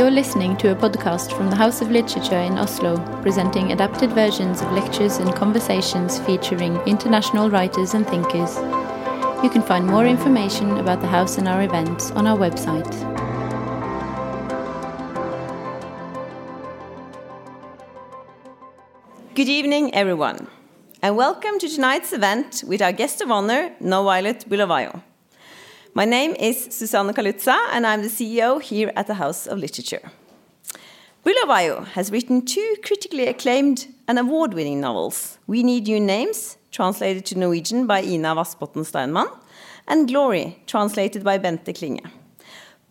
You're listening to a podcast from the House of Literature in Oslo, presenting adapted versions of lectures and conversations featuring international writers and thinkers. You can find more information about the house and our events on our website. Good evening, everyone, and welcome to tonight's event with our guest of honor, NoViolet Bulawayo. My name is Susanne Kalutza, and I'm the CEO here at the House of Literature. Bulawayo has written two critically acclaimed and award winning novels We Need New Names, translated to Norwegian by Ina Vassbotn Steinmann, and Glory, translated by Bente Klinge.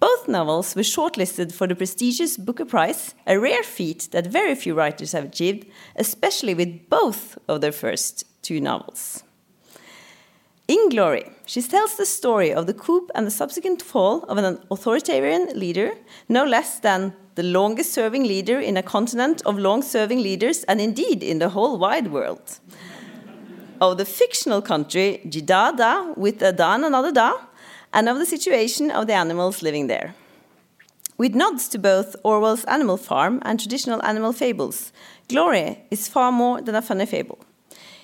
Both novels were shortlisted for the prestigious Booker Prize, a rare feat that very few writers have achieved, especially with both of their first two novels. In Glory, she tells the story of the coup and the subsequent fall of an authoritarian leader, no less than the longest serving leader in a continent of long serving leaders, and indeed in the whole wide world. of the fictional country Jida Da with a Da and another Da, and of the situation of the animals living there. With nods to both Orwell's Animal Farm and traditional animal fables, Glory is far more than a funny fable.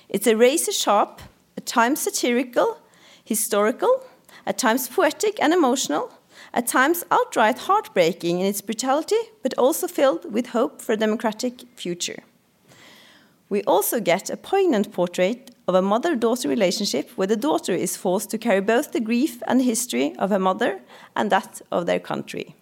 It's a razor sharp, at times satirical, historical, at times poetic and emotional, at times outright heartbreaking in its brutality, but also filled with hope for a democratic future. We also get a poignant portrait of a mother daughter relationship where the daughter is forced to carry both the grief and history of her mother and that of their country.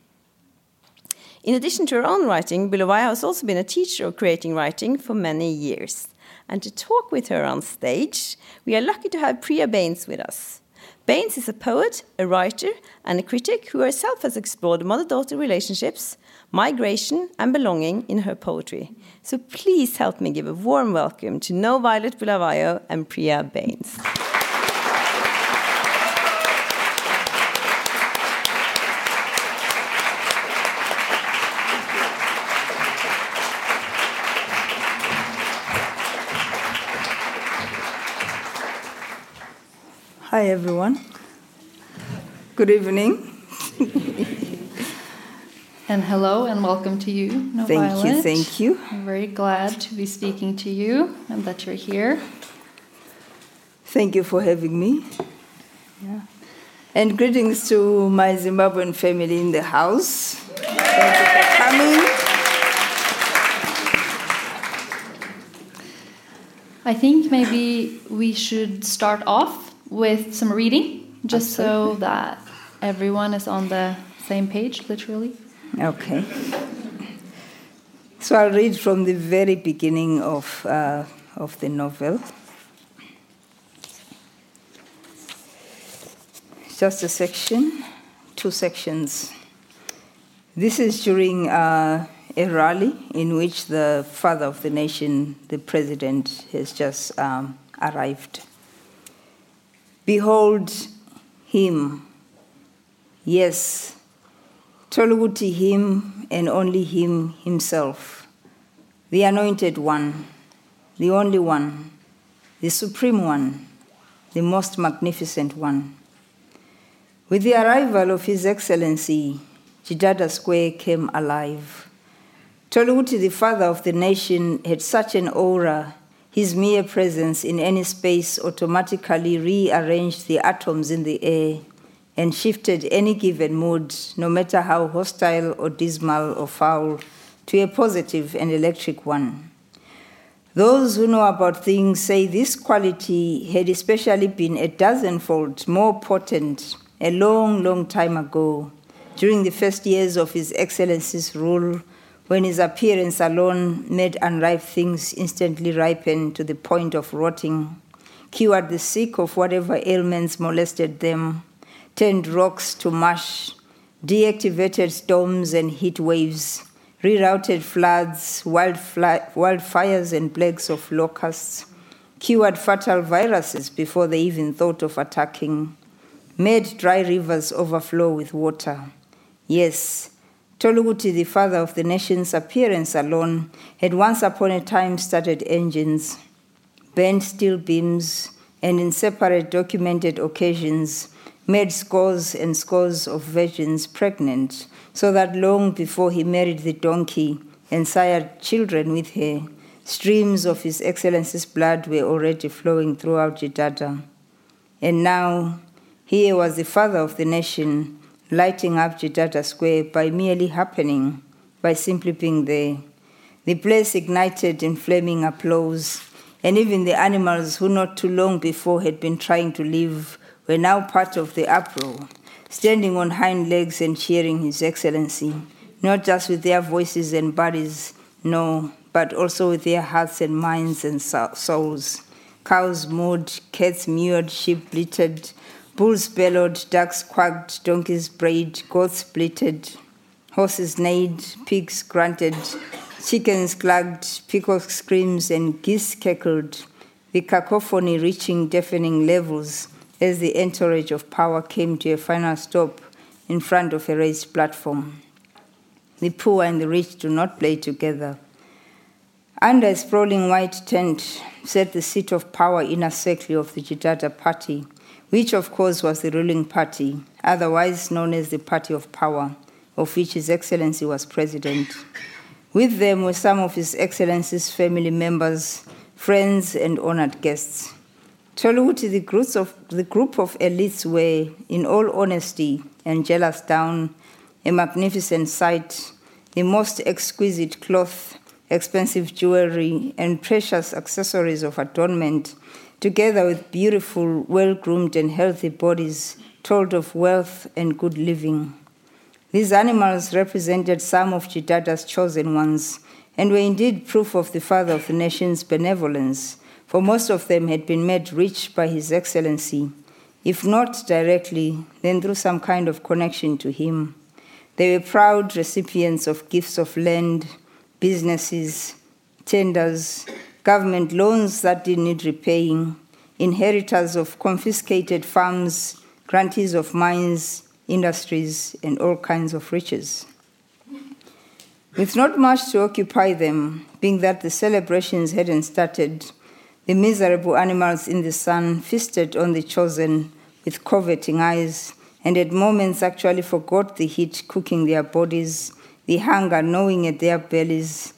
In addition to her own writing, Bulawayo has also been a teacher of creating writing for many years. And to talk with her on stage, we are lucky to have Priya Bains with us. Bains is a poet, a writer, and a critic who herself has explored mother daughter relationships, migration, and belonging in her poetry. So please help me give a warm welcome to NoViolet Bulawayo and Priya Bains. Hi, everyone. Good evening. and hello, and welcome to you, no Thank Violet. you, thank you. I'm very glad to be speaking to you and that you're here. Thank you for having me. Yeah. And greetings to my Zimbabwean family in the house. Thank you for coming. I think maybe we should start off with some reading, just Absolutely. so that everyone is on the same page, literally. Okay. So I'll read from the very beginning of, uh, of the novel. Just a section, two sections. This is during uh, a rally in which the father of the nation, the president, has just um, arrived. Behold him. Yes, Tholukuthi him and only him himself, the anointed one, the only one, the supreme one, the most magnificent one. With the arrival of His Excellency, Jidada Square came alive. Tholukuthi, the father of the nation, had such an aura his mere presence in any space automatically rearranged the atoms in the air and shifted any given mood, no matter how hostile or dismal or foul, to a positive and electric one. Those who know about things say this quality had especially been a dozenfold more potent a long, long time ago, during the first years of His Excellency's rule when his appearance alone made unripe things instantly ripen to the point of rotting, cured the sick of whatever ailments molested them, turned rocks to mush, deactivated storms and heat waves, rerouted floods, wildfires, and plagues of locusts, cured fatal viruses before they even thought of attacking, made dry rivers overflow with water. Yes, Tholukuthi, the father of the nation's appearance alone, had once upon a time started engines, bent steel beams, and in separate documented occasions, made scores and scores of virgins pregnant, so that long before he married the donkey and sired children with her, streams of His Excellency's blood were already flowing throughout Jidada. And now, here was the father of the nation lighting up Jidada Square by merely happening, by simply being there. The place ignited in flaming applause, and even the animals who not too long before had been trying to leave were now part of the uproar, standing on hind legs and cheering His Excellency, not just with their voices and bodies, no, but also with their hearts and minds and souls. Cows mooed, cats mewed, sheep bleated, bulls bellowed, ducks quacked, donkeys brayed, goats bleated, horses neighed, pigs grunted, Chickens clucked, peacocks screamed, and geese cackled, the cacophony reaching deafening levels as the entourage of power came to a final stop in front of a raised platform. The poor and the rich do not play together. Under a sprawling white tent sat the seat of power inner circle of the Jidada party, which of course was the ruling party, otherwise known as the Party of Power, of which His Excellency was president. With them were some of His Excellency's family members, friends, and honored guests. Tholukuthi, the, the group of elites were, in all honesty and jealous down, a magnificent sight, the most exquisite cloth, expensive jewelry, and precious accessories of adornment, together with beautiful, well groomed, and healthy bodies, told of wealth and good living. These animals represented some of Jidada's chosen ones and were indeed proof of the father of the nation's benevolence, for most of them had been made rich by His Excellency, if not directly, then through some kind of connection to him. They were proud recipients of gifts of land, businesses, tenders, government loans that did need repaying, inheritors of confiscated farms, grantees of mines, industries, and all kinds of riches. With not much to occupy them, being that the celebrations hadn't started, the miserable animals in the sun feasted on the chosen with coveting eyes, and at moments actually forgot the heat cooking their bodies, the hunger gnawing at their bellies,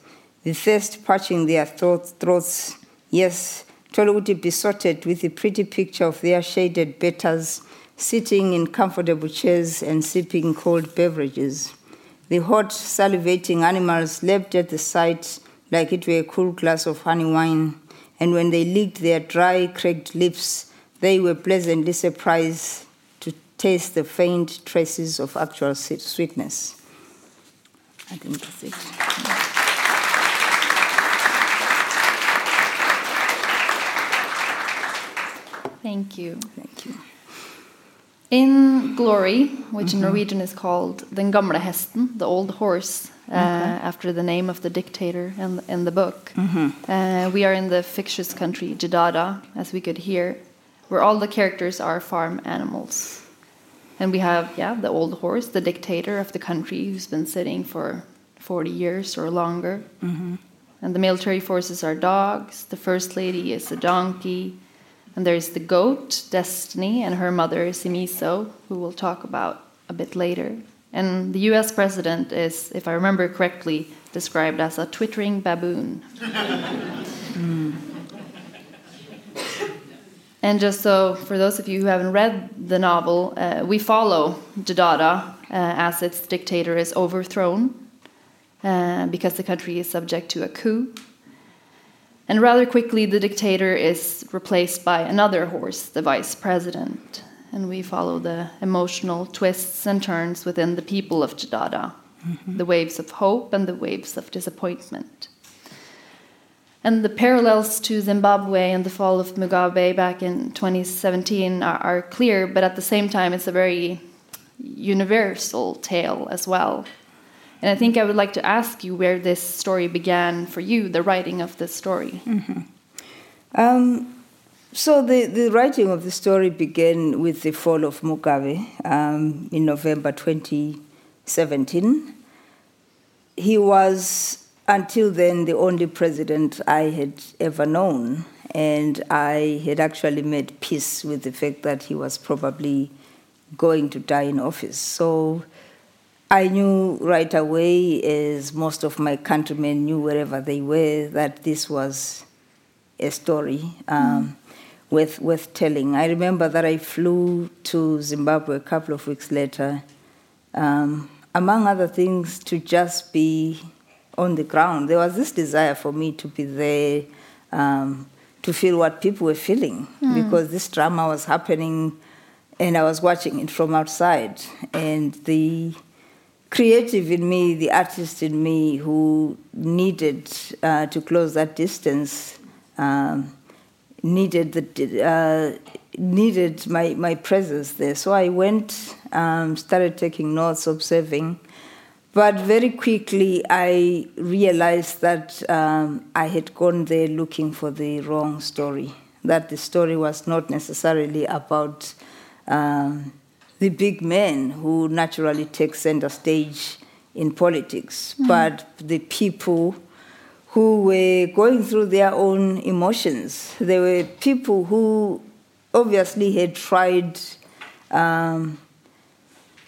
the thirst parching their throats. Yes, Tholukuthi besotted with the pretty picture of their shaded betters sitting in comfortable chairs and sipping cold beverages. The hot, salivating animals leapt at the sight like it were a cool glass of honey wine, and when they licked their dry, cracked lips, they were pleasantly surprised to taste the faint traces of actual sweetness. I think that's it. Thank you. Thank you. In Glory, which in Norwegian is called Den gamle hesten, the old horse, uh, after the name of the dictator in, in the book, uh, we are in the fictitious country Jidada, as we could hear, where all the characters are farm animals. And we have, yeah, the old horse, the dictator of the country who's been sitting for 40 years or longer. And the military forces are dogs, the first lady is a donkey, and there's the goat, Destiny, and her mother, Simiso, who we'll talk about a bit later. And the US president is, if I remember correctly, described as a twittering baboon. And just so, for those of you who haven't read the novel, uh, we follow Jidada uh, as its dictator is overthrown uh, because the country is subject to a coup. And rather quickly, the dictator is replaced by another horse, the vice president. And we follow the emotional twists and turns within the people of Jidada mm-hmm. the waves of hope and the waves of disappointment. And the parallels to Zimbabwe and the fall of Mugabe back in 2017 are, are clear, but at the same time, it's a very universal tale as well. And I think I would like to ask you where this story began for you, the writing of this story. Um, so the, the writing of the story began with the fall of Mugabe um, in November 2017. He was, until then, the only president I had ever known, and I had actually made peace with the fact that he was probably going to die in office. So I knew right away, as most of my countrymen knew wherever they were, that this was a story um, mm. worth, worth telling. I remember that I flew to Zimbabwe a couple of weeks later, um, among other things, to just be on the ground. There was this desire for me to be there, um, to feel what people were feeling, mm. because this drama was happening and I was watching it from outside. And the creative in me, the artist in me who needed uh, to close that distance, um, needed the uh, needed my, my presence there. So I went, um, started taking notes, observing, but very quickly I realized that um, I had gone there looking for the wrong story. That the story was not necessarily about. Um, the big men who naturally take center stage in politics, mm. but the people who were going through their own emotions. There were people who obviously had tried um,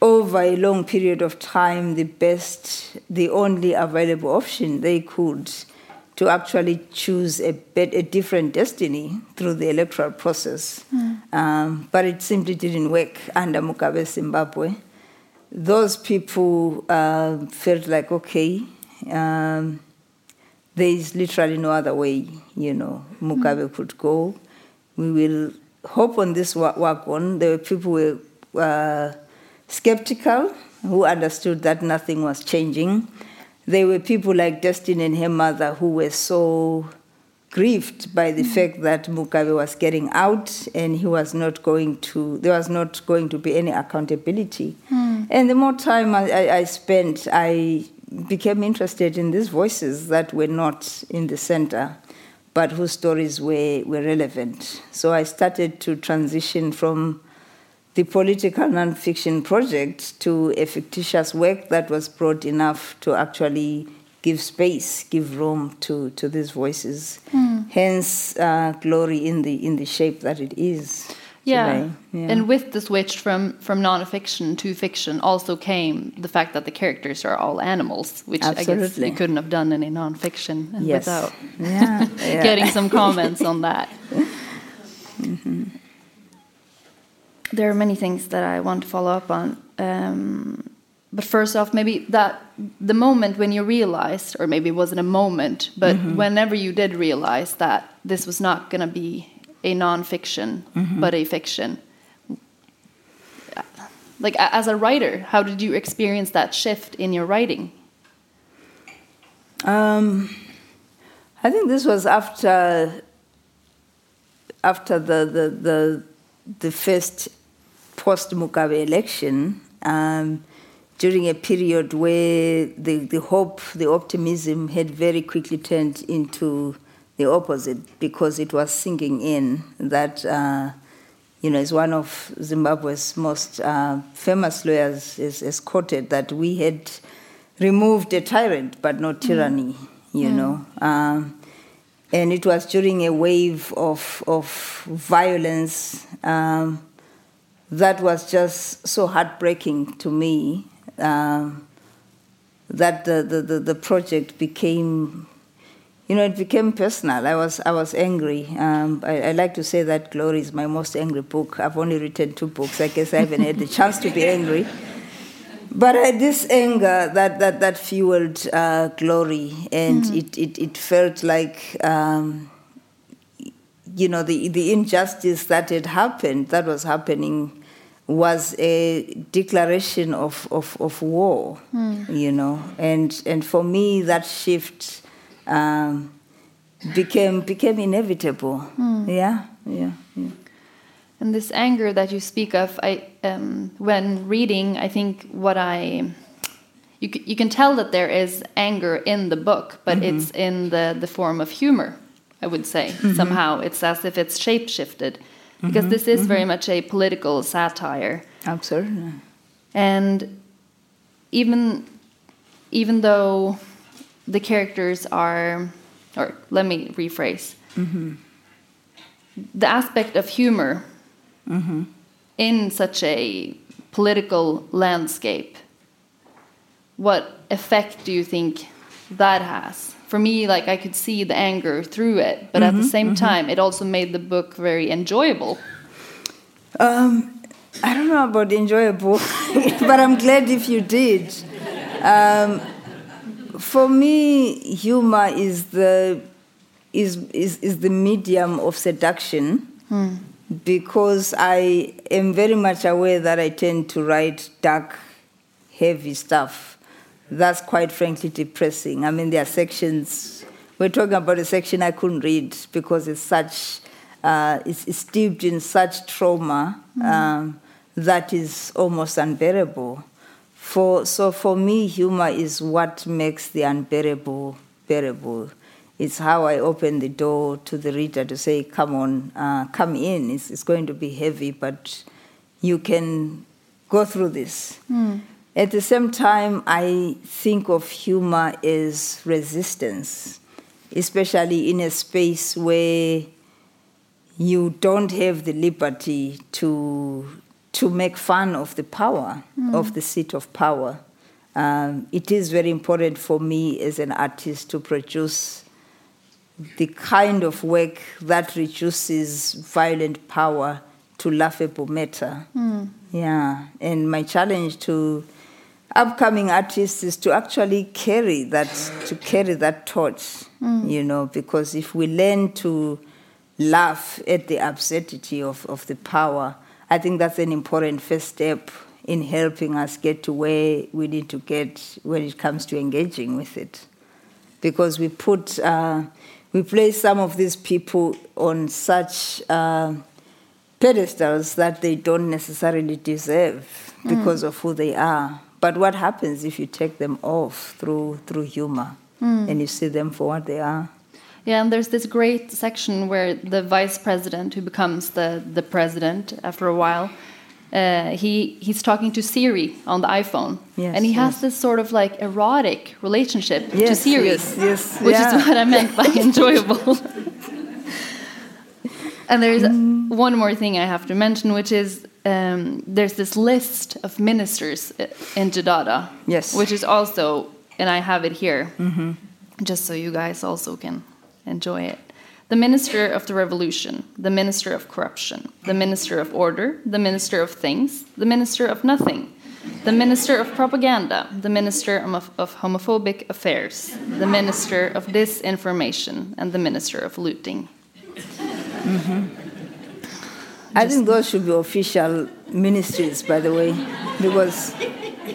over a long period of time the best, the only available option they could to actually choose a, a different destiny through the electoral process. Mm. Um, but it simply didn't work under Mugabe Zimbabwe. Those people uh, felt like, okay, um, there is literally no other way, you know, Mugabe mm. could go. We will hope on this wagon. There were people who were uh, skeptical, who understood that nothing was changing there were people like Destiny and her mother who were so grieved by the mm. fact that Mugabe was getting out and he was not going to, there was not going to be any accountability. Mm. And the more time I, I, spent, I became interested in these voices that were not in the center, but whose stories were, were relevant. So I started to transition from the political nonfiction project to a fictitious work that was broad enough to actually give space, give room to, to these voices. Mm. Hence, uh, glory in the in the shape that it is. Yeah. yeah. and with the switch from from nonfiction to fiction also came the fact that the characters are all animals, which Absolutely. I guess you couldn't have done any nonfiction yes. without yeah. getting some comments on that. Mm -hmm there are many things that I want to follow up on. Um, but first off, maybe that the moment when you realized, or maybe it wasn't a moment, but mm -hmm. whenever you did realize that this was not going to be a nonfiction, mm -hmm. but a fiction. Like as a writer, how did you experience that shift in your writing? Um, I think this was after after the the the, the first post Mugabe election, um, during a period where the, the hope, the optimism had very quickly turned into the opposite because it was sinking in that, uh, you know, as one of Zimbabwe's most uh, famous lawyers has, quoted that we had removed a tyrant but not tyranny, mm. you mm. know. Um, and it was during a wave of, of violence. Um, that was just so heartbreaking to me um, that the, the, the, the, project became, you know, it became personal. I was, I was angry. Um, I, I, like to say that Glory is my most angry book. I've only written two books. I guess I haven't had the chance to be angry. But I had this anger that, that, that fueled uh, Glory, and mm-hmm. it, it, it felt like. Um, you know the the injustice that had happened that was happening was a declaration of, of, of war, mm. you know, and and for me that shift um, became became inevitable. Mm. Yeah, yeah, yeah. And this anger that you speak of, I um, when reading, I think what I you you can tell that there is anger in the book, but mm -hmm. it's in the the form of humor. I would say -hmm. somehow it's as if it's shape shifted because mm -hmm, this is mm -hmm. very mm-hmm. much a political satire. Absolutely. And even even though the characters are, or let me rephrase, mm -hmm. the aspect of humor mm-hmm. in such a political landscape, what effect do you think that has? For me, like I could see the anger through it, but at the same time, it also made the book very enjoyable. Um, I don't know about enjoyable, but I'm glad if you did. Um, for me, humor is the is, is, is the medium of seduction because I am very much aware that I tend to write dark, heavy stuff. That's quite frankly depressing. I mean, there are sections. We're talking about a section I couldn't read because it's such, uh, it's, it's steeped in such trauma um, that is almost unbearable. For, so for me, humor is what makes the unbearable bearable. It's how I open the door to the reader to say, come on, uh, come in. It's, it's going to be heavy, but you can go through this. At the same time, I think of humor as resistance, especially in a space where you don't have the liberty to to make fun of the power of the seat of power. Um, it is very important for me as an artist to produce the kind of work that reduces violent power to laughable matter. Yeah, and my challenge to upcoming artists is to actually carry that to carry that torch. You know, because if we learn to laugh at the absurdity of, of the power, I think that's an important first step in helping us get to where we need to get when it comes to engaging with it. Because we put, uh, we place some of these people on such uh, pedestals that they don't necessarily deserve because of who they are. But what happens if you take them off through through humor and you see them for what they are? Yeah, and there's this great section where the vice president, who becomes the, the president after a while, uh, he he's talking to Siri on the iPhone, Yes, and he has this sort of like erotic relationship to Siri, yes, yes, which yeah. is what I meant by enjoyable. and there's Mm. one more thing I have to mention, which is um, there's this list of ministers uh, in Jidada, Yes. which is also, and I have it here, just so you guys also can enjoy it. The Minister of the Revolution, the Minister of Corruption, the Minister of Order, the Minister of Things, the Minister of Nothing, the Minister of Propaganda, the Minister of, of Homophobic Affairs, the Minister of Disinformation, and the Minister of Looting. I think those should be official ministries, by the way, because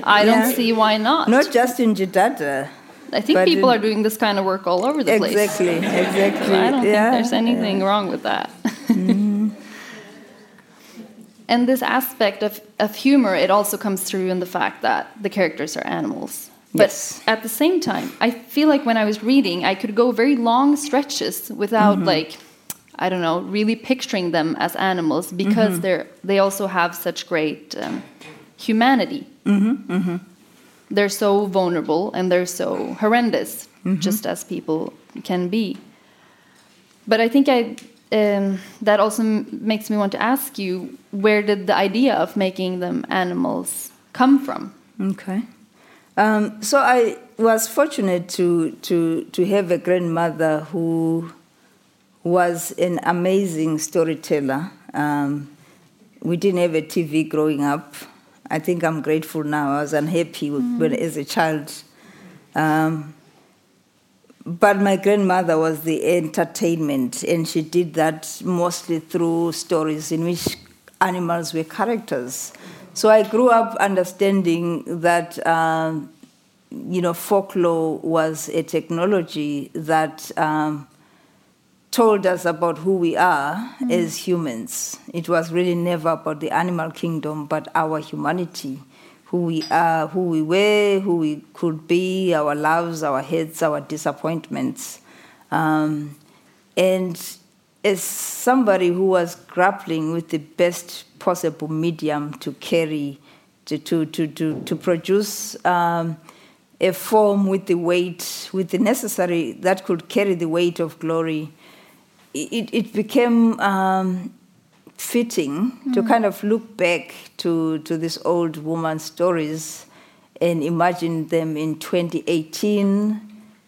I don't Yeah. see why not. not just in Jidada. I think but people in- are doing this kind of work all over the place. Exactly, exactly. I don't yeah. think there's anything wrong with that. Mm-hmm. and this aspect of, of humor, it also comes through in the fact that the characters are animals. But Yes. at the same time, I feel like when I was reading, I could go very long stretches without mm-hmm. like, I don't know, really picturing them as animals because they're they also have such great um, humanity. They're so vulnerable and they're so horrendous, just as people can be. But I think I um, that also m- makes me want to ask you where did the idea of making them animals come from? Okay. Um, so I was fortunate to, to, to have a grandmother who was an amazing storyteller. Um, we didn't have a TV growing up. I think I'm grateful now. I was unhappy with, when, as a child. Um, but my grandmother was the entertainment, and she did that mostly through stories in which animals were characters. So I grew up understanding that, um, you know, folklore was a technology that um, told us about who we are as humans. It was really never about the animal kingdom, but our humanity, who we are, who we were, who we could be, our loves, our hates, our disappointments. Um, and as somebody who was grappling with the best possible medium to carry, to, to, to, to, to produce um, a form with the weight, with the necessary, that could carry the weight of glory, it, it became um, fitting to kind of look back to, to this old woman's stories and imagine them in 2018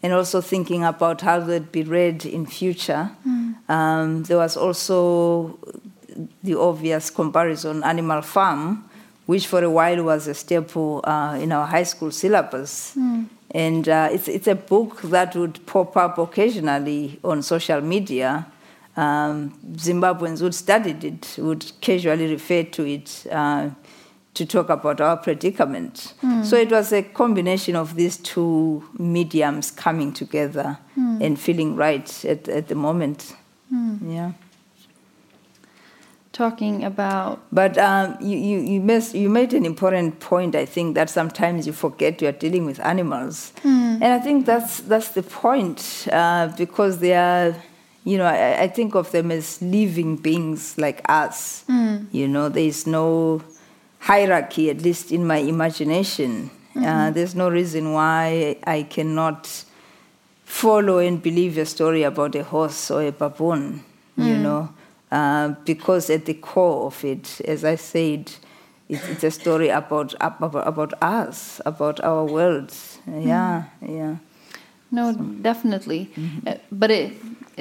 and also thinking about how they'd be read in future. Um, there was also the obvious comparison Animal Farm, which for a while was a staple uh, in our high school syllabus. And uh, it's, it's a book that would pop up occasionally on social media. Um, Zimbabweans who studied it would casually refer to it uh, to talk about our predicament. So it was a combination of these two mediums coming together and feeling right at, at the moment. Yeah. Talking about But um, you, you, you, missed, you made an important point, I think, that sometimes you forget you are dealing with animals. And I think that's, that's the point, uh, because they are, you know, I, I think of them as living beings like us. You know, there is no hierarchy, at least in my imagination. Uh, there's no reason why I cannot follow and believe a story about a horse or a baboon, you know, uh, because at the core of it, as I said, it's, it's a story about, about about us, about our world. Yeah, yeah. No, definitely, Uh, but it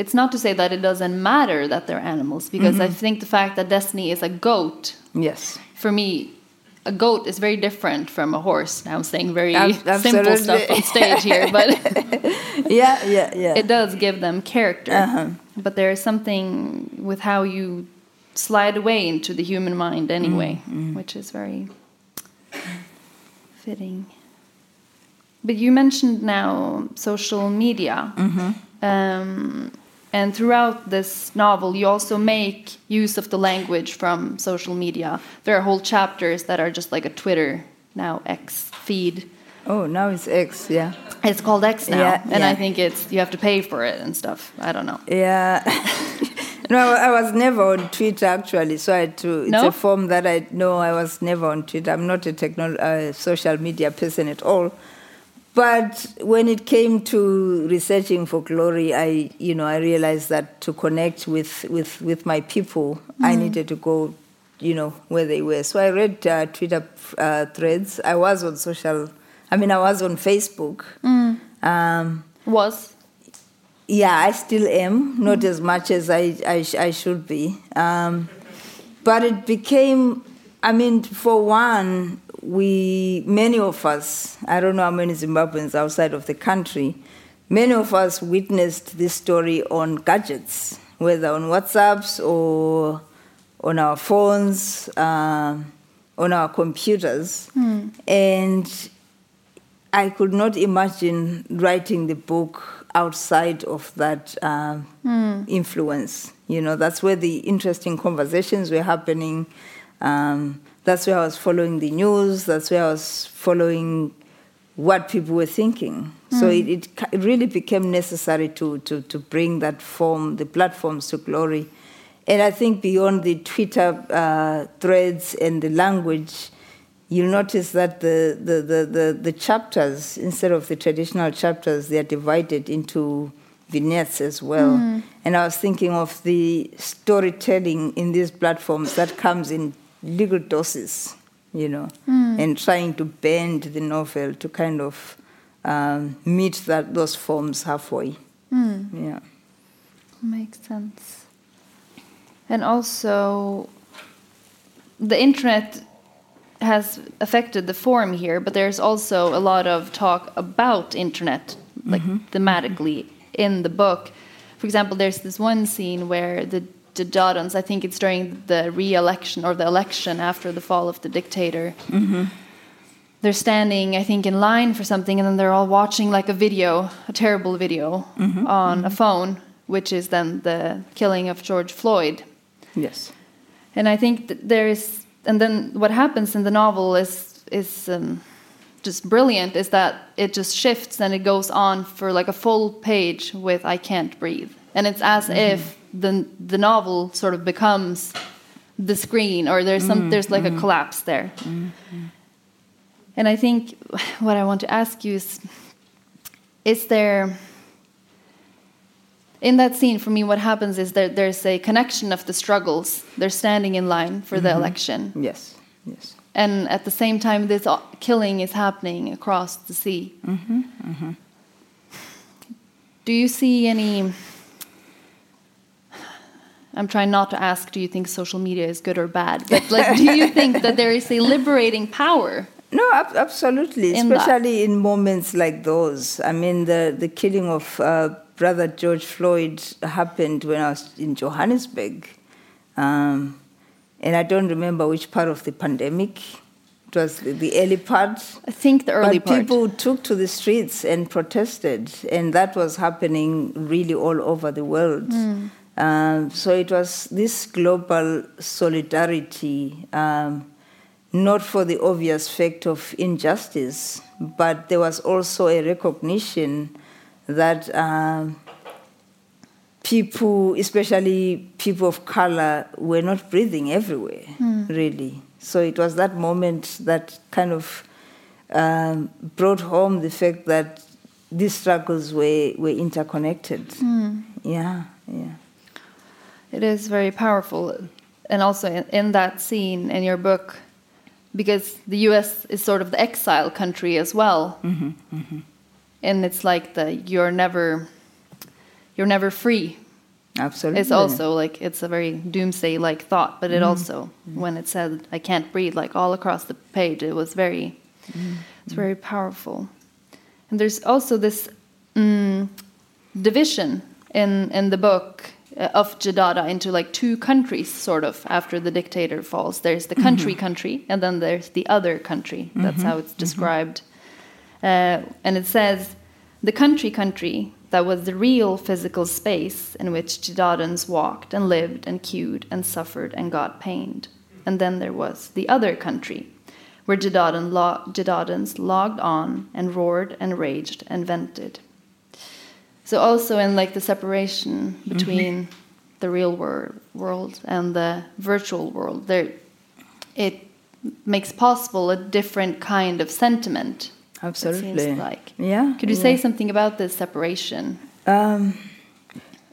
it's not to say that it doesn't matter that they're animals because I think the fact that Destiny is a goat Yes. for me. A goat is very different from a horse. Now I'm saying very Ab- simple stuff on stage here, but Yeah, yeah, yeah. it does give them character. Uh-huh. But there is something with how you slide away into the human mind anyway, which is very fitting. But you mentioned now social media. Um, and throughout this novel, you also make use of the language from social media. There are whole chapters that are just like a Twitter, now X feed. oh, now it's X, yeah. It's called X now, Yeah, and I think it's you have to pay for it and stuff. I don't know. Yeah. no, I was never on Twitter actually, so I had to. It's No? a form that I no, I was never on Twitter. I'm not a uh, social media person at all. But when it came to researching for glory, I you know I realized that to connect with with with my people, I needed to go, you know, where they were. So I read uh, Twitter uh, threads. I was on social. I mean, I was on Facebook. Um, Was yeah, I still am, not as much as I, I, sh- I should be. Um, but it became, I mean, for one, we, many of us, I don't know how many Zimbabweans outside of the country, many of us witnessed this story on gadgets, whether on WhatsApps or on our phones, um, on our computers. And I could not imagine writing the book outside of that um, influence. You know, that's where the interesting conversations were happening. Um, that's where I was following the news. That's where I was following what people were thinking. So it, it, it really became necessary to, to, to bring that form, the platforms to glory. And I think beyond the Twitter uh, threads and the language, you'll notice that the, the, the, the, the chapters, instead of the traditional chapters, they are divided into vignettes as well. And I was thinking of the storytelling in these platforms that comes in little doses, you know, hmm. and trying to bend the novel to kind of um, meet that, those forms halfway. Hmm. Yeah. makes sense. And also, the internet has affected the form here, but there's also a lot of talk about internet, like mm-hmm. thematically in the book. For example, there's this one scene where the the Dodons, I think it's during the re-election or the election after the fall of the dictator. Mm-hmm. They're standing, I think, in line for something, and then they're all watching like a video, a terrible video, mm-hmm. on a mm-hmm. phone, which is then the killing of George Floyd. Yes. And I think that there is, and then what happens in the novel is is um, just brilliant. Is that it just shifts and it goes on for like a full page with "I can't breathe," and it's as if the the novel sort of becomes the screen, or there's some mm-hmm. there's like a mm-hmm. collapse there. Mm-hmm. And I think what I want to ask you is: Is there in that scene, for me, what happens is that there's a connection of the struggles. They're standing in line for the election, Yes, yes. and at the same time, this killing is happening across the sea. Do you see any? I'm trying not to ask. Do you think social media is good or bad? But like, do you think that there is a liberating power? No, ab- absolutely, In that. especially in moments like those. I mean, the, the killing of uh, brother George Floyd happened when I was in Johannesburg. Um, and I don't remember which part of the pandemic. It was the, the early part. I think the early but part. people took to the streets and protested, and that was happening really all over the world. Hmm. Um, so it was this global solidarity, um, not for the obvious fact of injustice, but there was also a recognition that um, people, especially people of color, were not breathing everywhere, really. So it was that moment that kind of um, brought home the fact that these struggles were, were interconnected. Yeah, yeah. It is very powerful. And also in, in that scene in your book, because the US is sort of the exile country as well. Mm-hmm, mm-hmm. And it's like the you're never you're never free. Absolutely. It's also like it's a very doomsday like thought, but it mm-hmm, also when it said I can't breathe like all across the page, it was very it's very powerful. And there's also this mm, division in in the book Uh, of Jidada into like two countries, sort of after the dictator falls. There's the country mm-hmm. country, and then there's the other country. That's mm-hmm. how it's mm-hmm. described. Uh, and it says the country country that was the real physical space in which Jidadans walked and lived and queued and suffered and got pained. And then there was the other country, where Jidadan lo- logged on and roared and raged and vented. So also in like the separation between the real wor- world and the virtual world, there it makes possible a different kind of sentiment. Absolutely. like. Yeah. Could you yeah. say something about this separation? Um,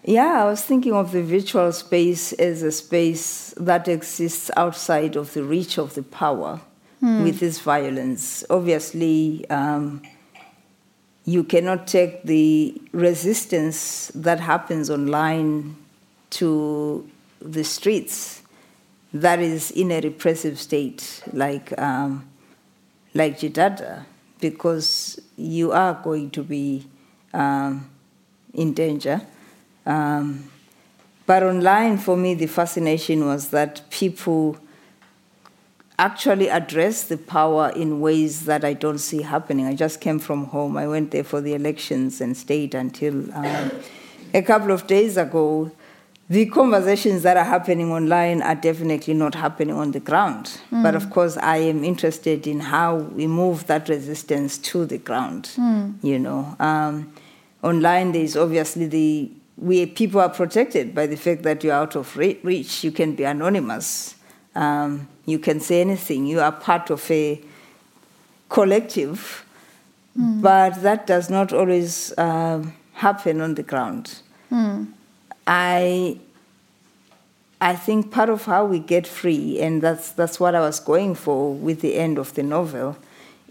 yeah, I was thinking of the virtual space as a space that exists outside of the reach of the power with this violence. Obviously, um, you cannot take the resistance that happens online to the streets that is in a repressive state like um, like Jidada because you are going to be um, in danger. Um, but online, for me, the fascination was that people actually address the power in ways that I don't see happening. I just came from home. I went there for the elections and stayed until um, a couple of days ago. The conversations that are happening online are definitely not happening on the ground. But of course, I am interested in how we move that resistance to the ground. You know, um, online there is obviously the we people are protected by the fact that you're out of re- reach. You can be anonymous. Um, you can say anything. You are part of a collective, hmm. but that does not always um, happen on the ground. Hmm. I I think part of how we get free, and that's that's what I was going for with the end of the novel,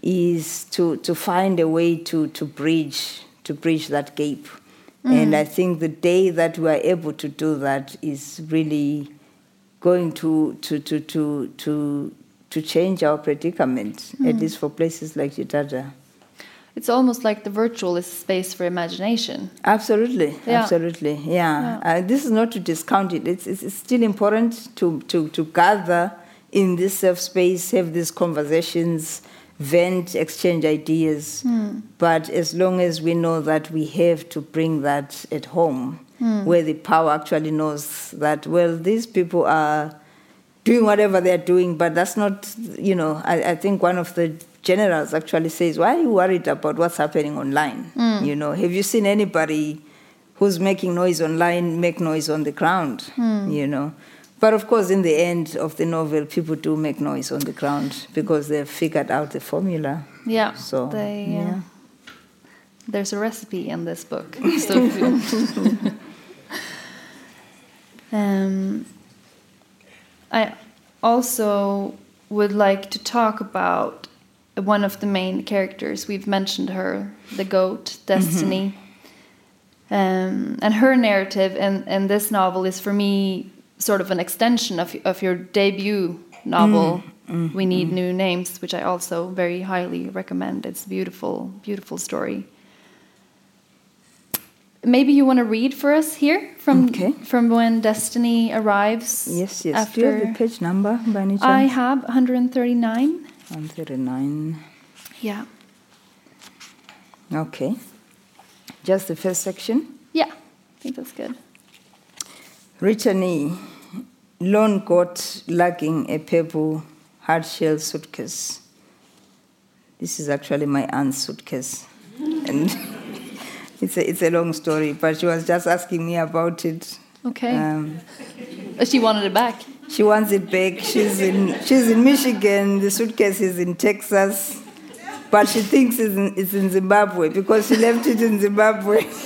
is to, to find a way to, to bridge to bridge that gap. Hmm. And I think the day that we are able to do that is really going to to to to to, to change our predicament, at least for places like Jidada. It's almost like the virtual is space for imagination. Absolutely, Yeah. absolutely, yeah. Uh, this is not to discount it. It's, it's, it's still important to, to, to gather in this safe space, have these conversations, vent, exchange ideas. But as long as we know that we have to bring that at home, Hmm. where the power actually knows that, well, these people are doing whatever they're doing, but that's not, you know, I, I think one of the generals actually says, why are you worried about what's happening online? Hmm. You know, have you seen anybody who's making noise online make noise on the ground? Hmm. You know, but of course, in the end of the novel, people do make noise on the ground because they've figured out the formula. Yeah. So, they, uh, yeah. There's a recipe in this book. So Um, I also would like to talk about one of the main characters. We've mentioned her, the goat, Destiny. Um, and her narrative in, in this novel is for me sort of an extension of, of your debut novel, We Need New Names, which I also very highly recommend. It's a beautiful, beautiful story. Maybe you want to read for us here from Okay. from when Destiny arrives. Yes, yes. Do you have After the page number by any chance? I have 139. 139. Yeah. Okay. Just the first section. Yeah. I think that's good. Brittany, lone goat lugging a purple hard shell suitcase. This is actually my aunt's suitcase. and it's a, it's a long story, but she was just asking me about it. Okay. Um, she wanted it back. she wants it back. She's in, she's in Michigan, the suitcase is in Texas, but she thinks it's in, it's in Zimbabwe because she left it in Zimbabwe.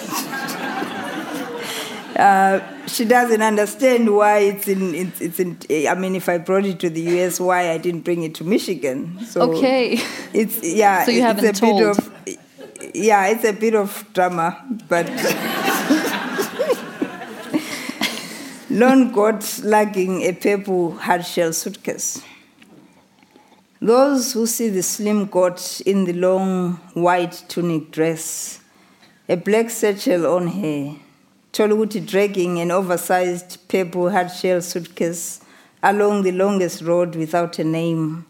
Uh, she doesn't understand why it's in, it's, it's in. I mean, if I brought it to the U.S., why I didn't bring it to Michigan? So Okay. it's yeah. So you it's haven't a told. bit of yeah, it's a bit of drama, but lone goat lugging a purple hard shell suitcase. Those who see the slim goat in the long white tunic dress, a black satchel on her, Tholukuthi dragging an oversized purple hard shell suitcase along the longest road without a name,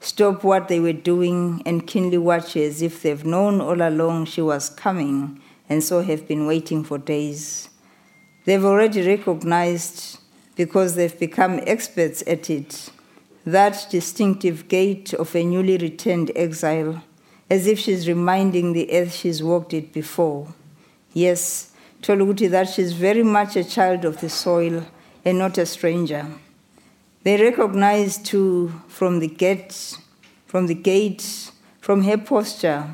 stop what they were doing and keenly watch as if they've known all along she was coming and so have been waiting for days. They've already recognized, because they've become experts at it, that distinctive gait of a newly returned exile, as if she's reminding the earth she's walked it before. Yes, Tholukuthi, that she's very much a child of the soil and not a stranger. They recognized too from the gate, from the gate, from her posture,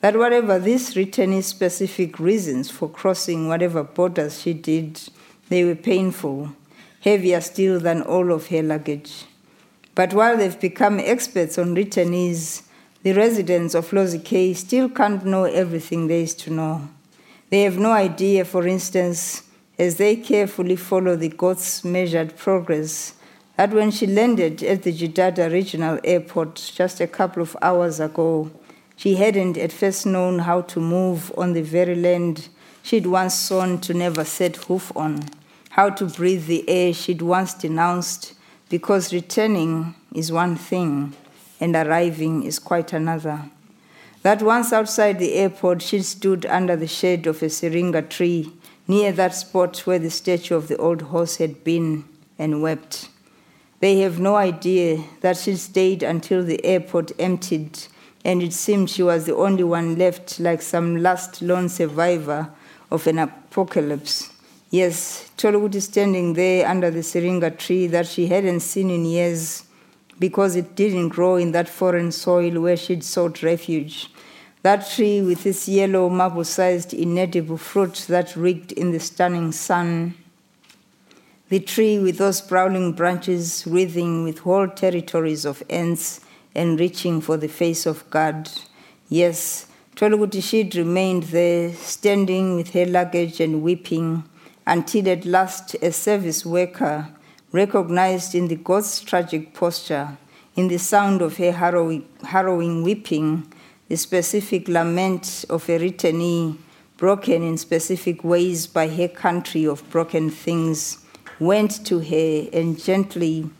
that whatever these returnee specific reasons for crossing whatever borders she did, they were painful, heavier still than all of her luggage. But while they've become experts on returnees, the residents of Lozikeyi still can't know everything there is to know. They have no idea, for instance, as they carefully follow the goat's measured progress, that when she landed at the Jidada Regional Airport just a couple of hours ago, she hadn't at first known how to move on the very land she'd once sworn to never set hoof on, how to breathe the air she'd once denounced, because returning is one thing and arriving is quite another. That once outside the airport, she stood under the shade of a syringa tree near that spot where the statue of the old horse had been and wept. They have no idea that she stayed until the airport emptied, and it seemed she was the only one left, like some last lone survivor of an apocalypse. Yes, Tholukuthi standing there under the syringa tree that she hadn't seen in years because it didn't grow in that foreign soil where she'd sought refuge. That tree with its yellow, marble sized, inedible fruit that reeked in the stunning sun. The tree with those sprawling branches wreathing with whole territories of ants and reaching for the face of God. Yes, Tholukuthi she'd remained there, standing with her luggage and weeping, until at last a service worker recognized in the God's tragic posture, in the sound of her harrowing, harrowing weeping, the specific lament of a returnee, broken in specific ways by her country of broken things, went to her and gently,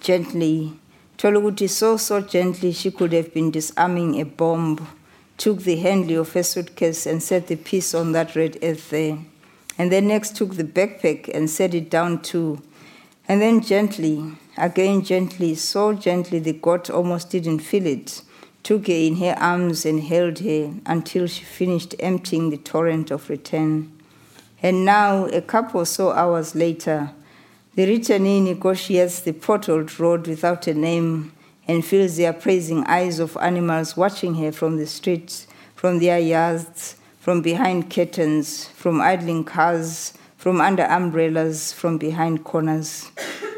gently, Tholukuthi so, so gently she could have been disarming a bomb, took the handle of her suitcase and set the piece on that red earth there. And then next took the backpack and set it down too. And then gently, again gently, so gently the goat almost didn't feel it, took her in her arms and held her until she finished emptying the torrent of return. And now, a couple or so hours later, the returnee negotiates the portaled road without a name and feels the appraising eyes of animals watching her from the streets, from their yards, from behind curtains, from idling cars, from under umbrellas, from behind corners.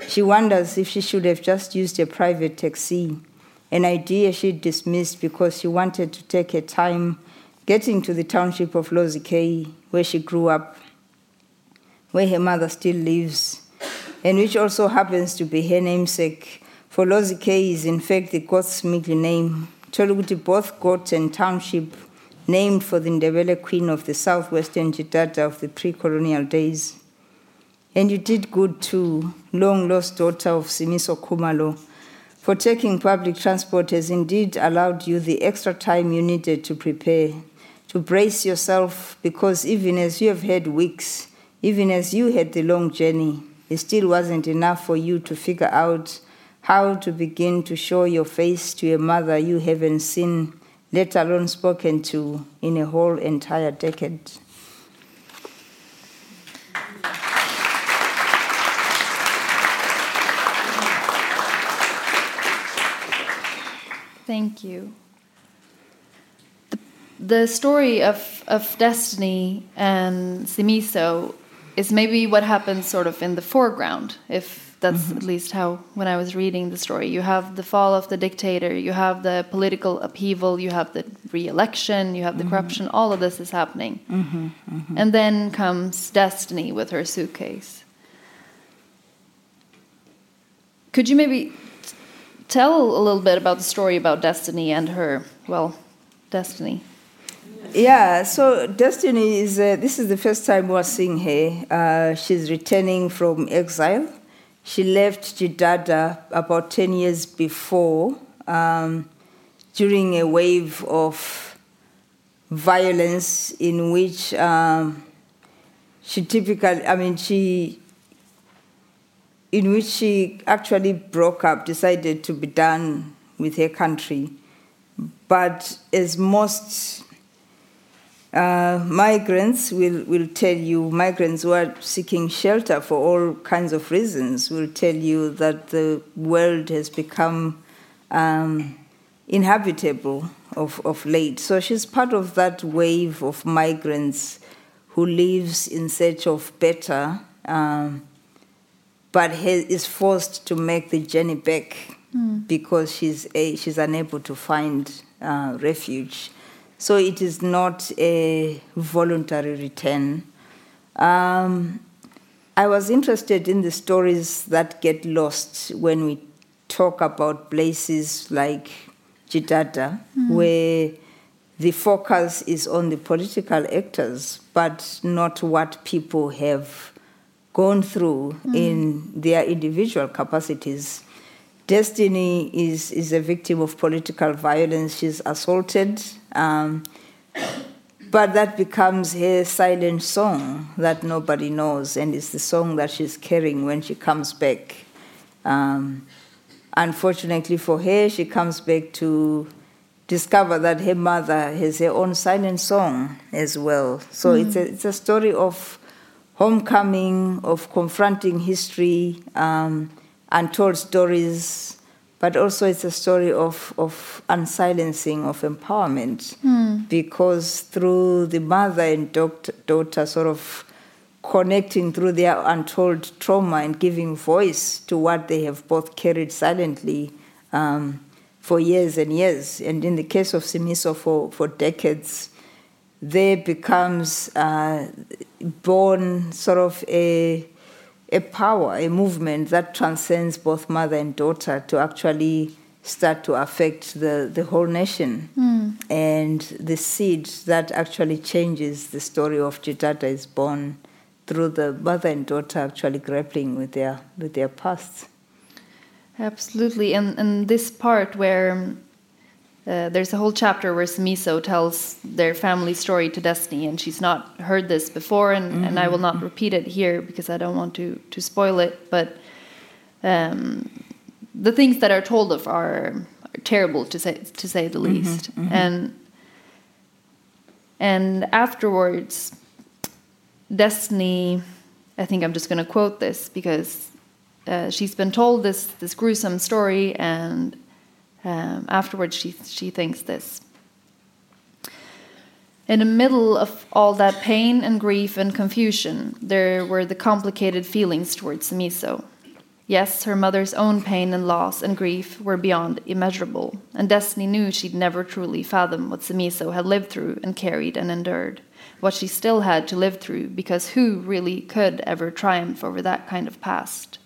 She wonders if she should have just used a private taxi, an idea she dismissed because she wanted to take her time getting to the township of Lozikeyi, where she grew up, where her mother still lives, and which also happens to be her namesake. For Lozikeyi is in fact the Goth's middle name. Tholukuthi both Goth and township named for the Ndebele queen of the southwestern Jidada of the pre-colonial days. And you did good too, long lost daughter of Simiso Kumalo, for taking public transport has indeed allowed you the extra time you needed to prepare, to brace yourself, because even as you have had weeks, even as you had the long journey, it still wasn't enough for you to figure out how to begin to show your face to a mother you haven't seen, let alone spoken to, in a whole entire decade. Thank you. The, the story of, of Destiny and Simiso is maybe what happens sort of in the foreground, if that's mm -hmm. at least how, when I was reading the story. You have the fall of the dictator, you have the political upheaval, you have the re election, you have the mm -hmm. corruption, all of this is happening. Mm -hmm, and then comes Destiny with her suitcase. Could you maybe tell a little bit about the story about Destiny and her, well, Destiny. Yeah, so Destiny is, uh, this is the first time we're seeing her. Uh, she's returning from exile. She left Jidada about 10 years before um, during a wave of violence in which um, she typically, I mean, she in which she actually broke up, decided to be done with her country. But as most uh, migrants will, will tell you, migrants who are seeking shelter for all kinds of reasons will tell you that the world has become um, inhabitable of, of late. So she's part of that wave of migrants who lives in search of better. Um, but is forced to make the journey back mm. because she's a, she's unable to find uh, refuge. So it is not a voluntary return. Um, I was interested in the stories that get lost when we talk about places like Jidada, mm. where the focus is on the political actors, but not what people have gone through mm. in their individual capacities. Destiny is, is a victim of political violence. She's assaulted. Um, but that becomes her silent song that nobody knows, and it's the song that she's carrying when she comes back. Um, unfortunately for her, she comes back to discover that her mother has her own silent song as well. So mm. it's, a, it's a story of homecoming, of confronting history, um, untold stories, but also it's a story of, of unsilencing, of empowerment, mm. because through the mother and daughter sort of connecting through their untold trauma and giving voice to what they have both carried silently um, for years and years. And in the case of Simiso, for, for decades, there becomes uh, born sort of a, a power, a movement that transcends both mother and daughter to actually start to affect the, the whole nation. Mm. And the seed that actually changes the story of Jidada is born through the mother and daughter actually grappling with their, with their past. Absolutely. And, and this part where uh, there's a whole chapter where Simiso tells their family story to Destiny, and she's not heard this before, and, mm-hmm. and I will not repeat it here because I don't want to to spoil it. But um, the things that are told of are, are, terrible to say to say the mm-hmm, least, mm-hmm. and and afterwards, Destiny, I think I'm just going to quote this because uh, she's been told this this gruesome story and um, afterwards, she, she thinks this. In the middle of all that pain and grief and confusion, there were the complicated feelings towards Simiso. Yes, her mother's own pain and loss and grief were beyond immeasurable, and Destiny knew she'd never truly fathom what Simiso had lived through and carried and endured, what she still had to live through, because who really could ever triumph over that kind of past?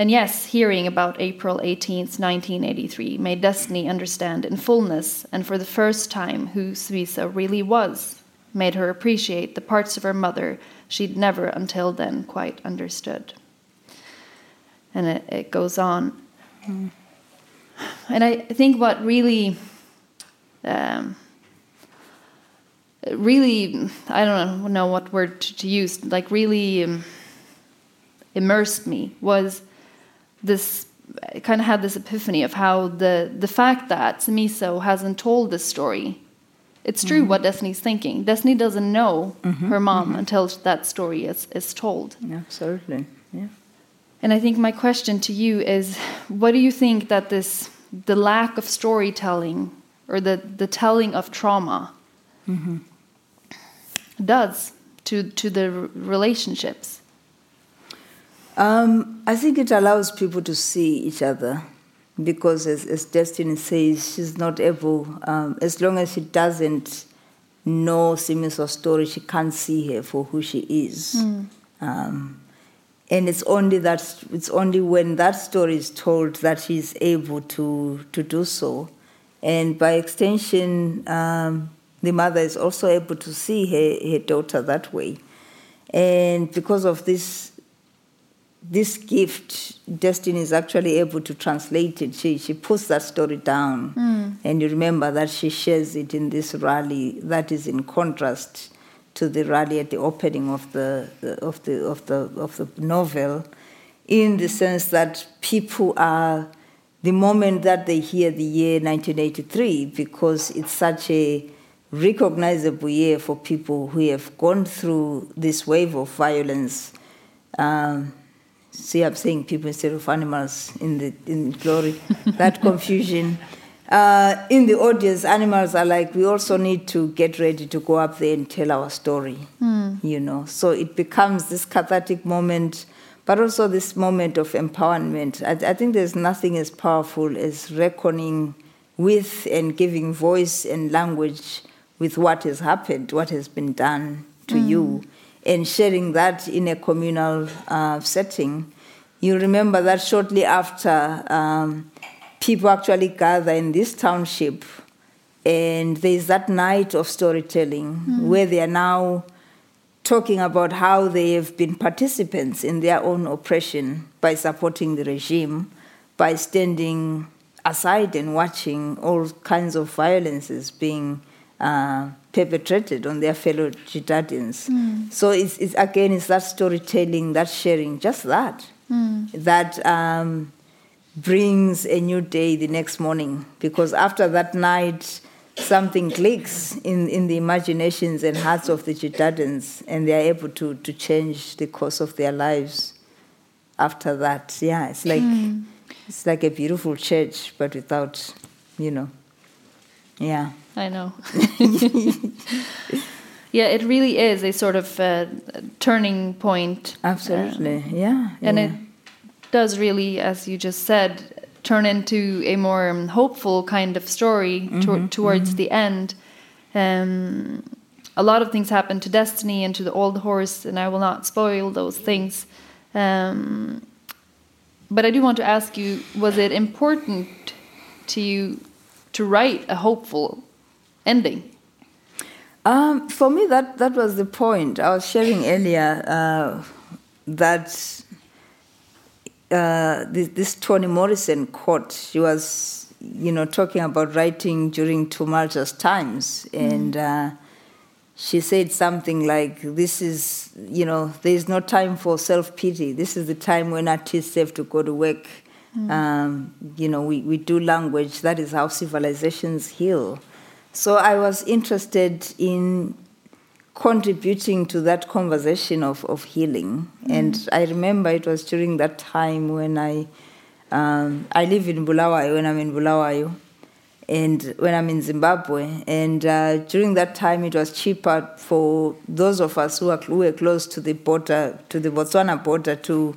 And yes, hearing about April 18th, 1983 made Destiny understand in fullness and for the first time who Simiso really was, made her appreciate the parts of her mother she'd never until then quite understood and it, it goes on. Mm. And I think what really, um, really, I don't know what word to, to use, like really um, immersed me was this. I kind of had this epiphany of how the the fact that Simiso hasn't told this story. It's true mm -hmm. what Destiny's thinking. Destiny doesn't know mm -hmm, her mom -hmm. until that story is is told. Absolutely. Yeah. And I think my question to you is what do you think that this the lack of storytelling or the, the telling of trauma mm -hmm. does to to the relationships? Um, I think it allows people to see each other because, as, as Destiny says, she's not able, um, as long as she doesn't know Simiso's story, she can't see her for who she is. Mm. Um, and it's only that it's only when that story is told that she's able to to do so and by extension um, the mother is also able to see her, her daughter that way and because of this this gift destiny is actually able to translate it she, she puts that story down mm. and you remember that she shares it in this rally that is in contrast to the rally at the opening of the, of the, of the, of the novel, in the sense that people are, the moment that they hear the year 1983, because it's such a recognizable year for people who have gone through this wave of violence. Um, see, I'm saying people instead of animals in the in glory, that confusion uh, in the audience, animals are like, we also need to get ready to go up there and tell our story, mm. you know. So it becomes this cathartic moment, but also this moment of empowerment. I, I think there's nothing as powerful as reckoning with and giving voice and language with what has happened, what has been done to mm. you, and sharing that in a communal uh, setting. You remember that shortly after. Um, people actually gather in this township, and there's that night of storytelling mm. where they are now talking about how they have been participants in their own oppression by supporting the regime, by standing aside and watching all kinds of violences being uh, perpetrated on their fellow Jidadans. Mm. So it's, it's, again, it's that storytelling, that sharing, just that. Mm. That um, brings a new day the next morning because after that night something clicks in, in the imaginations and hearts of the Jidadans and they are able to, to change the course of their lives after that. Yeah, it's like mm. it's like a beautiful church but without, you know. Yeah. I know. yeah, it really is a sort of uh, turning point. Absolutely. Uh, yeah. And yeah. it does really, as you just said, turn into a more um, hopeful kind of story mm -hmm, to towards mm -hmm. the end. Um, a lot of things happen to Destiny and to the old horse, and I will not spoil those things. Um, but I do want to ask you: Was it important to you to write a hopeful ending? Um, for me, that that was the point. I was sharing earlier uh, that uh, this, this, Toni Morrison quote. She was, you know, talking about writing during tumultuous times, mm. and uh, she said something like, "This is, you know, there is no time for self pity. This is the time when artists have to go to work. Mm. Um, you know, we, we do language. That is how civilizations heal." So I was interested in contributing to that conversation of, of healing. Mm. And I remember it was during that time when I um, I live in Bulawayo when I'm in Bulawayo. and when I'm in Zimbabwe. And uh, during that time, it was cheaper for those of us who, are, who were close to the border, to the Botswana border, to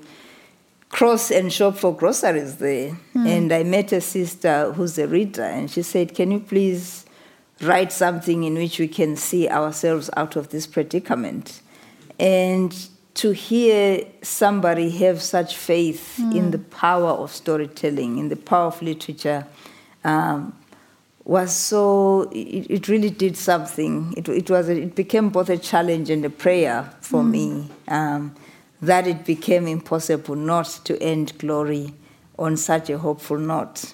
cross and shop for groceries there. And I met a sister who's a reader, and she said, Can you please write something in which we can see ourselves out of this predicament? And to hear somebody have such faith in the power of storytelling, in the power of literature, um, was so it, it really did something. It, it was a, it became both a challenge and a prayer for me um, that it became impossible not to end glory on such a hopeful note.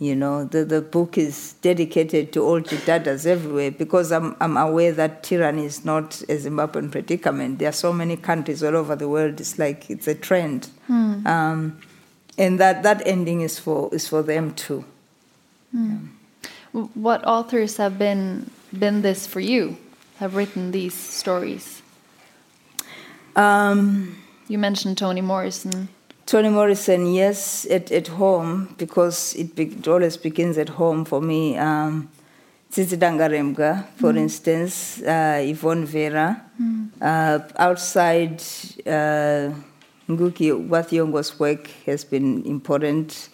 You know, the, the book is dedicated to all Jidadans everywhere because I'm, I'm aware that tyranny is not a Zimbabwean predicament. There are so many countries all over the world. It's like it's a trend, um, and that, that ending is for is for them too. W- What authors have been been this for you? Have written these stories? Um, You mentioned Toni Morrison. Toni Morrison, yes, at, at home, because it, be, it always begins at home for me. Um, Tsitsi Dangarembga, for instance, uh, Yvonne Vera. Uh, outside, uh, Nguki Wathiongo's work has been important.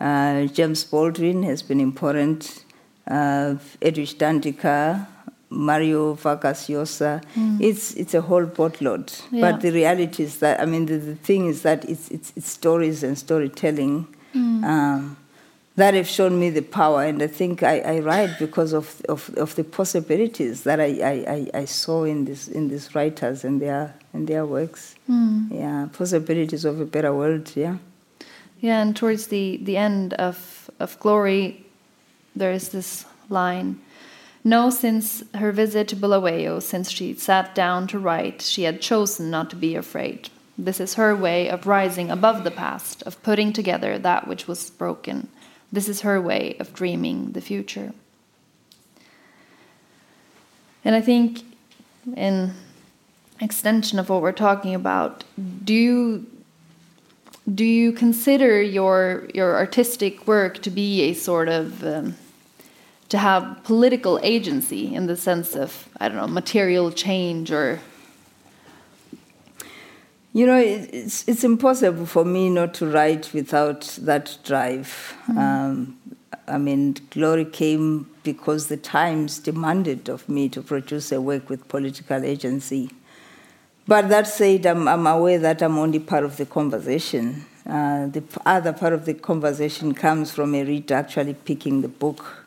Uh, James Baldwin has been important. Uh, Edwidge Danticat, Mario Vargas Llosa. Hmm. It's, it's a whole boatload. Yeah. But the reality is that, I mean, the, the thing is that it's, it's, it's stories and storytelling hmm. um, that have shown me the power. And I think I, I write because of, of, of the possibilities that I, I, I, I saw in, this, in these writers and their, and their works. Hmm. Yeah, possibilities of a better world, yeah. Yeah, and towards the, the end of, of Glory, there is this line No, since her visit to Bulawayo, since she sat down to write, she had chosen not to be afraid. This is her way of rising above the past, of putting together that which was broken. This is her way of dreaming the future. And I think, in extension of what we're talking about, do you do you consider your your artistic work to be a sort of um, to have political agency in the sense of I don't know material change or You know, it's, it's impossible for me not to write without that drive. Um, I mean, Glory came because the Times demanded of me to produce a work with political agency. But that said, I'm, I'm aware that I'm only part of the conversation. Uh, the other part of the conversation comes from a reader actually picking the book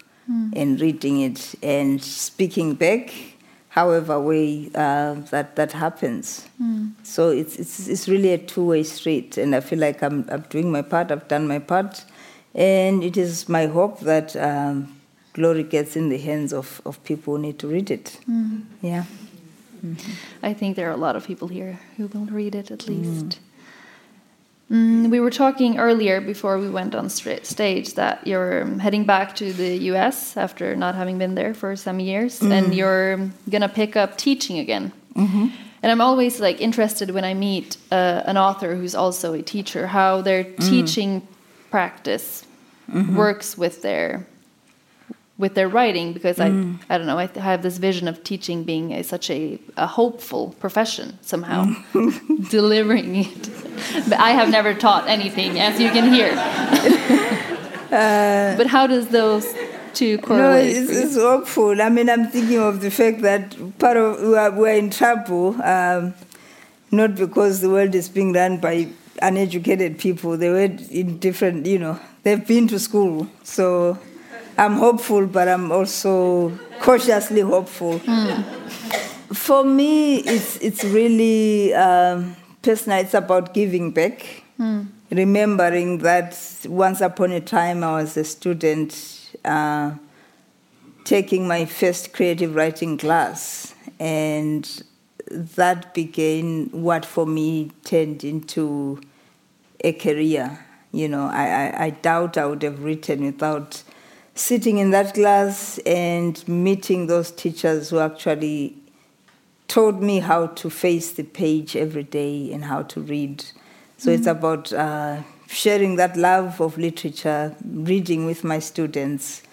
and reading it and speaking back, however way uh, that, that happens. So it's, it's, it's really a two-way street, and I feel like I'm, I'm doing my part, I've done my part, and it is my hope that um, Glory gets in the hands of, of people who need to read it. Yeah. I think there are a lot of people here who will read it at least. Mm, we were talking earlier before we went on stage that you're um, heading back to the US after not having been there for some years, and you're um, gonna pick up teaching again. And I'm always like interested when I meet uh, an author who's also a teacher how their teaching practice works with their with their writing because I I don't know I have this vision of teaching being a, such a, a hopeful profession somehow delivering it but I have never taught anything as you can hear but how does those two No, correlate it's, it's hopeful. I mean, I'm thinking of the fact that part of we are, we're in trouble, um, not because the world is being run by uneducated people. They were in different, you know, they've been to school. So I'm hopeful, but I'm also cautiously hopeful. For me, it's it's really um, personal. It's about giving back, remembering that once upon a time I was a student. Uh, taking my first creative writing class, and that began what for me turned into a career. You know, I, I, I doubt I would have written without sitting in that class and meeting those teachers who actually taught me how to face the page every day and how to read. So it's about uh, sharing that love of literature, reading with my students,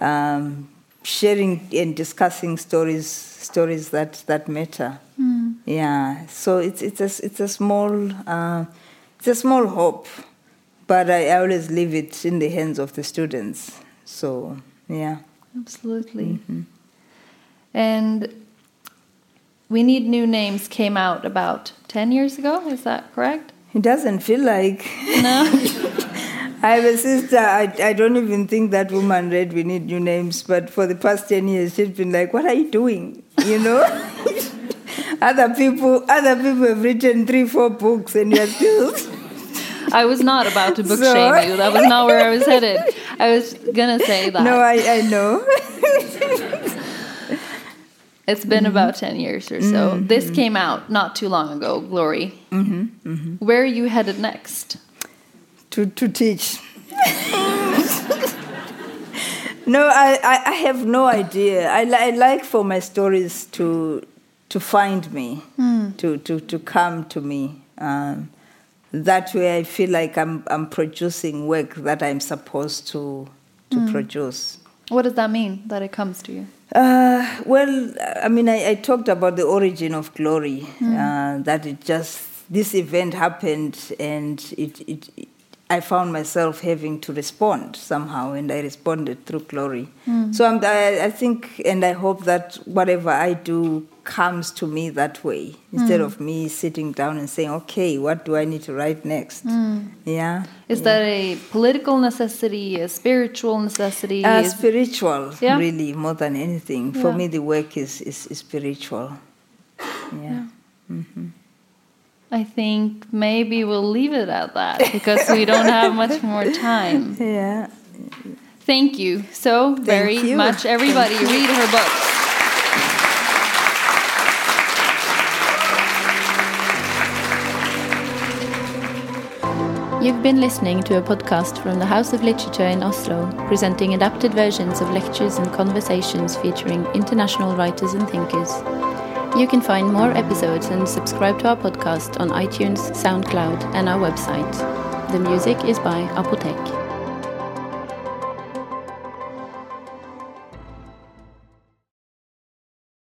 um, sharing and discussing stories stories that that matter. Yeah, so it's it's a it's a small uh, it's a small hope, but I always leave it in the hands of the students. So yeah. Absolutely. Mm-hmm. And We Need New Names came out about 10 years ago, is that correct? It doesn't feel like. No? I have a sister, I, I don't even think that woman read We Need New Names, but for the past 10 years, she's been like, What are you doing? You know? other people other people have written three, four books, and you're still. I was not about to book So- shame you. That was not where I was headed. I was gonna say that. no, I, I know. It's been about mm-hmm. 10 years or so. Mm-hmm. This came out not too long ago, Glory. Mm-hmm, Where are you headed next? to, to teach. no, I, I, I have no idea. I, li- I like for my stories to, to find me, hmm. to, to, to come to me. Um, that way I feel like I'm, I'm producing work that I'm supposed to, to produce. What does that mean that it comes to you? Uh, well, I mean, I, I talked about the origin of glory. Uh, that it just this event happened, and it, it, I found myself having to respond somehow, and I responded through glory. So I'm, I, I think, and I hope that whatever I do comes to me that way, instead of me sitting down and saying, "Okay, what do I need to write next?" Yeah. Is that a political necessity, a spiritual necessity? Uh, spiritual, Yeah. really, more than anything. For Yeah. me, the work is, is, is spiritual. Yeah. I think maybe we'll leave it at that because we don't have much more time. Yeah. Thank you so very you. much, everybody. Read her books. You've been listening to a podcast from the House of Literature in Oslo, presenting adapted versions of lectures and conversations featuring international writers and thinkers. You can find more episodes and subscribe to our podcast on iTunes, SoundCloud, and our website. The music is by Apotek.